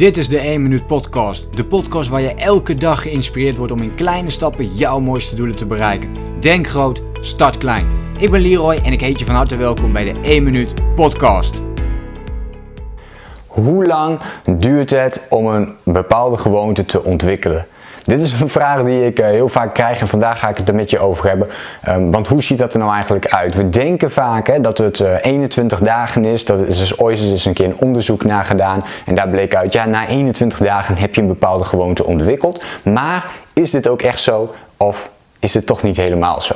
Dit is de 1 Minuut Podcast. De podcast waar je elke dag geïnspireerd wordt om in kleine stappen jouw mooiste doelen te bereiken. Denk groot, start klein. Ik ben Leroy en ik heet je van harte welkom bij de 1 Minuut Podcast. Hoe lang duurt het om een bepaalde gewoonte te ontwikkelen? Dit is een vraag die ik eh, heel vaak krijg en vandaag ga ik het er met je over hebben. Ehm, want hoe ziet dat er nou eigenlijk uit? We denken vaak hè, dat het 21 eh, dagen is. Dat is dus ooit eens een keer een onderzoek naar gedaan. En daar bleek uit, ja, na 21 dagen heb je een bepaalde gewoonte ontwikkeld. Maar is dit ook echt zo of is het toch niet helemaal zo?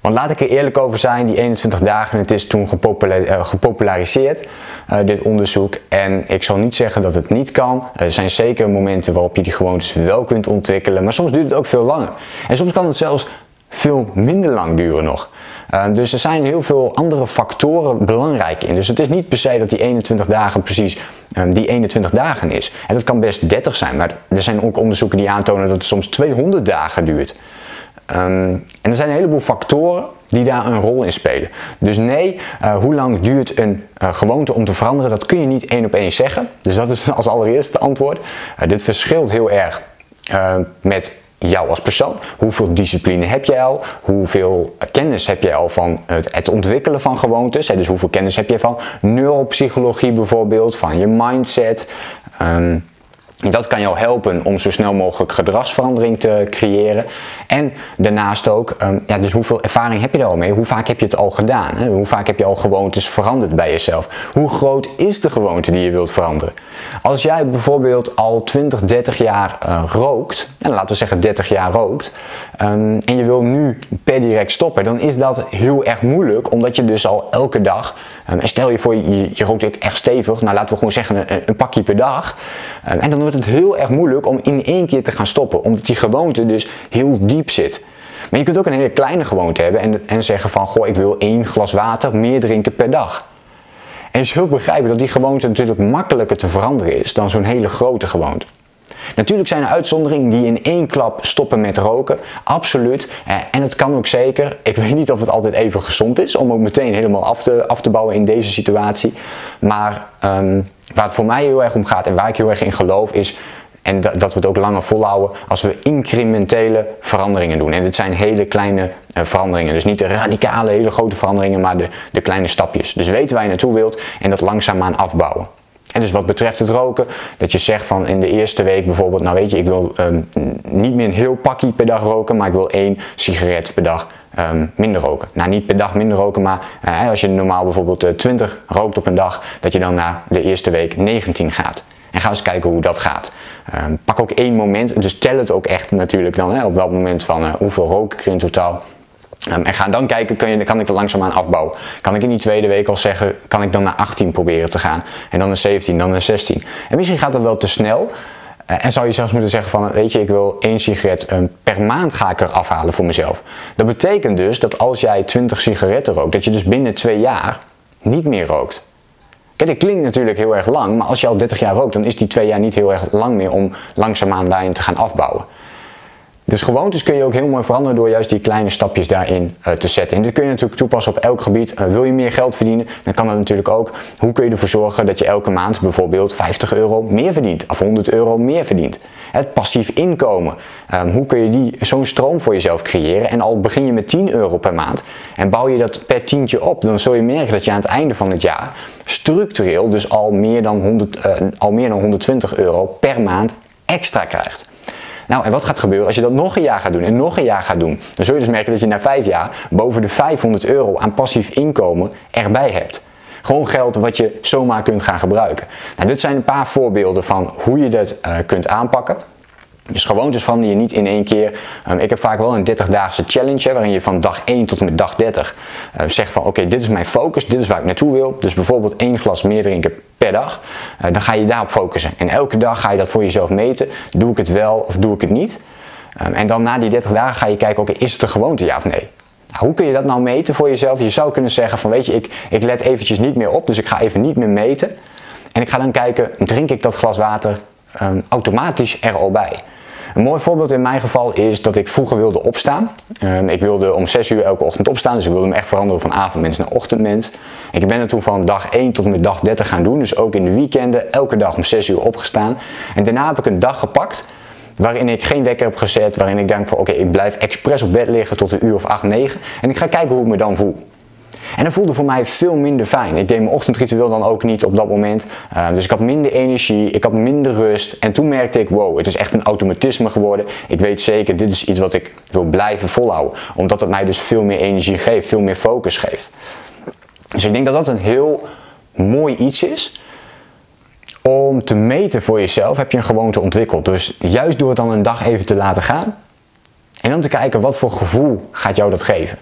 Want laat ik er eerlijk over zijn, die 21 dagen, het is toen eh, gepopulariseerd, uh, dit onderzoek. En ik zal niet zeggen dat het niet kan. Er zijn zeker momenten waarop je die gewoontes wel kunt ontwikkelen, maar soms duurt het ook veel langer. En soms kan het zelfs veel minder lang duren nog. Uh, dus er zijn heel veel andere factoren belangrijk in. Dus het is niet per se dat die 21 dagen precies die 21 dagen is. En dat kan best 30 zijn, maar er zijn ook onderzoeken die aantonen dat het soms 200 dagen duurt. Um, en er zijn een heleboel factoren die daar een rol in spelen. Dus nee, uh, hoe lang duurt een uh, gewoonte om te veranderen, dat kun je niet één op één zeggen. Dus dat is als allereerste antwoord. Uh, dit verschilt heel erg met jou als persoon. Hoeveel discipline heb jij al? Hoeveel kennis heb jij al van het, het ontwikkelen van gewoontes? Dus hoeveel kennis heb je van neuropsychologie bijvoorbeeld, van je mindset? Um, dat kan jou helpen om zo snel mogelijk gedragsverandering te creëren. En daarnaast ook, um, ja, dus hoeveel ervaring heb je er al mee? Hoe vaak heb je het al gedaan? Hoe vaak heb je al gewoontes veranderd bij jezelf? Hoe groot is de gewoonte die je wilt veranderen? Als jij bijvoorbeeld al 20, 30 jaar uh, rookt, en laten we zeggen 30 jaar rookt, um, en je wil nu per direct stoppen, dan is dat heel erg moeilijk, omdat je dus al elke dag, um, en stel je voor je, rookt echt stevig, nou laten we gewoon zeggen een, pakje per dag, en dan wordt het heel erg moeilijk om in één keer te gaan stoppen, omdat die gewoonte dus heel diep zit. Maar je kunt ook een hele kleine gewoonte hebben en, en zeggen van, goh, ik wil één glas water meer drinken per dag. En je zult begrijpen dat die gewoonte natuurlijk makkelijker te veranderen is dan zo'n hele grote gewoonte. Natuurlijk zijn er uitzonderingen die in één klap stoppen met roken, absoluut. Eh, en het kan ook zeker. Ik weet niet of het altijd even gezond is om ook meteen helemaal af te, af te bouwen in deze situatie. Maar um, waar het voor mij heel erg om gaat en waar ik heel erg in geloof is en dat, we het ook langer volhouden als we incrementele veranderingen doen. En dit zijn hele kleine uh, veranderingen. Dus niet de radicale, hele grote veranderingen, maar de, de kleine stapjes. Dus weten waar je naartoe wilt en dat langzaamaan afbouwen. En dus wat betreft het roken, dat je zegt van in de eerste week bijvoorbeeld, nou weet je, ik wil um, niet meer een heel pakje per dag roken, maar ik wil één sigaret per dag um, minder roken. Nou, niet per dag minder roken, maar uh, als je normaal bijvoorbeeld uh, eh, 20 rookt op een dag, dat je dan na de eerste week 19 gaat. En ga eens kijken hoe dat gaat. Um, pak ook één moment, dus tel het ook echt natuurlijk dan hè, op dat moment van uh, hoeveel rook ik er in totaal. En ga dan kijken, kan, je, kan ik er langzaamaan afbouwen. Kan ik in die tweede week al zeggen, kan ik dan naar 18 proberen te gaan. En dan naar 17, dan naar 16. En misschien gaat dat wel te snel. Uh, en zou je zelfs moeten zeggen van, weet je, ik wil één sigaret um, per maand ga ik er afhalen voor mezelf. Dat betekent dus dat als jij 20 sigaretten rookt, dat je dus binnen twee jaar niet meer rookt. Kijk, dat klinkt natuurlijk heel erg lang, maar als je al 30 jaar rookt, dan is die twee jaar niet heel erg lang meer om langzaamaan daarin te gaan afbouwen. Dus gewoontes kun je ook heel mooi veranderen door juist die kleine stapjes daarin uh, te zetten. En dit kun je natuurlijk toepassen op elk gebied. Uh, wil je meer geld verdienen, dan kan dat natuurlijk ook. Hoe kun je ervoor zorgen dat je elke maand bijvoorbeeld 50 euro meer verdient of 100 euro meer verdient? Het passief inkomen. Um, hoe kun je die, zo'n stroom voor jezelf creëren? En al begin je met 10 euro per maand en bouw je dat per tientje op, dan zul je merken dat je aan het einde van het jaar structureel dus al meer dan, 100, uh, eh, al meer dan 120 euro per maand extra krijgt. Nou, en wat gaat gebeuren als je dat nog een jaar gaat doen en nog een jaar gaat doen? Dan zul je dus merken dat je na vijf jaar boven de 500 euro aan passief inkomen erbij hebt. Gewoon geld wat je zomaar kunt gaan gebruiken. Nou, dit zijn een paar voorbeelden van hoe je dat uh, kunt aanpakken. Dus gewoontes van die je niet in één keer. Um, ik heb vaak wel een 30-daagse challenge waarin je van dag 1 tot en met dag 30 uh, zegt van oké, dit is mijn focus, dit is waar ik naartoe wil. Dus bijvoorbeeld één glas meer drinken per dag. Uh, dan ga je daarop focussen. En elke dag ga je dat voor jezelf meten. Doe ik het wel of doe ik het niet? Um, en dan na die 30 dagen ga je kijken, oké, is het een gewoonte ja of nee? Nou, hoe kun je dat nou meten voor jezelf? Je zou kunnen zeggen van weet je, ik, ik let eventjes niet meer op, dus ik ga even niet meer meten. En ik ga dan kijken, drink ik dat glas water automatisch er al bij? Een mooi voorbeeld in mijn geval is dat ik vroeger wilde opstaan. Ehm, ik wilde om 6 uur elke ochtend opstaan, dus ik wilde me echt veranderen van avondmens naar ochtendmens. Ik ben er toen van dag 1 tot met dag 30 gaan doen, dus ook in de weekenden elke dag om 6 uur opgestaan. En daarna heb ik een dag gepakt waarin ik geen wekker heb gezet, waarin ik denk van oké, ik blijf expres op bed liggen tot een uur of 8, 9 en ik ga kijken hoe ik me dan voel. En dat voelde voor mij veel minder fijn. Ik deed mijn ochtendritueel dan ook niet op dat moment. Uh, dus ik had minder energie, ik had minder rust. En toen merkte ik, wow, het is echt een automatisme geworden. Ik weet zeker, dit is iets wat ik wil blijven volhouden. Omdat het mij dus veel meer energie geeft, veel meer focus geeft. Dus ik denk dat dat een heel mooi iets is. Om te meten voor jezelf heb je een gewoonte ontwikkeld. Dus juist door het dan een dag even te laten gaan. En dan te kijken wat voor gevoel gaat jou dat geven.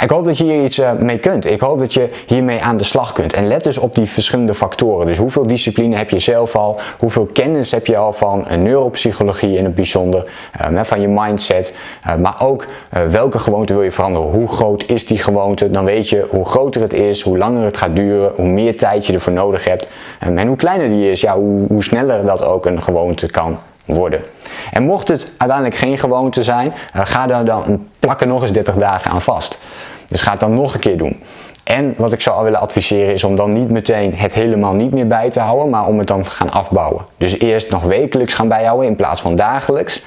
Ik hoop dat je hier iets eh, mee kunt. Ik hoop dat je hiermee aan de slag kunt. En let dus op die verschillende factoren. Dus hoeveel discipline heb je zelf al? Hoeveel kennis heb je al van neuropsychologie in het bijzonder? Uh, van je mindset. Maar ook welke gewoonte wil je veranderen? Hoe groot is die gewoonte? Dan weet je hoe groter het is, hoe langer het gaat duren, hoe meer tijd je ervoor nodig hebt. en hoe kleiner die is, ja, hoe, hoe sneller dat ook een gewoonte kan worden. En mocht het uiteindelijk geen gewoonte zijn, ga daar dan plakken nog eens 30 dagen aan vast. Dus ga het dan nog een keer doen. En wat ik zou al willen adviseren is om dan niet meteen het helemaal niet meer bij te houden, maar om het dan te gaan afbouwen. Dus eerst nog wekelijks gaan bijhouden in plaats van dagelijks.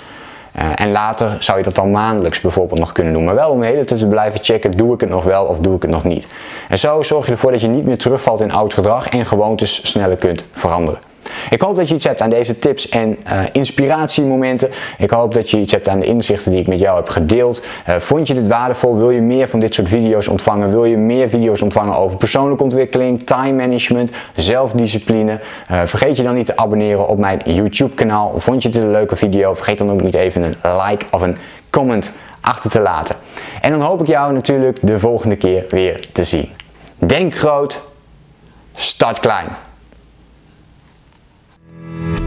Uh, en later zou je dat dan maandelijks bijvoorbeeld nog kunnen doen. Maar wel om de hele tijd te blijven checken, doe ik het nog wel of doe ik het nog niet. En zo zorg je ervoor dat je niet meer terugvalt in oud gedrag en gewoontes sneller kunt veranderen. Ik hoop dat je iets hebt aan deze tips en uh, inspiratiemomenten. Ik hoop dat je iets hebt aan de inzichten die ik met jou heb gedeeld. Uh, vond je dit waardevol? Wil je meer van dit soort video's ontvangen? Wil je meer video's ontvangen over persoonlijke ontwikkeling, time management, zelfdiscipline? Uh, vergeet je dan niet te abonneren op mijn YouTube kanaal. Vond je dit een leuke video? Vergeet dan ook niet even een like of een comment achter te laten. En dan hoop ik jou natuurlijk de volgende keer weer te zien. Denk groot, start klein.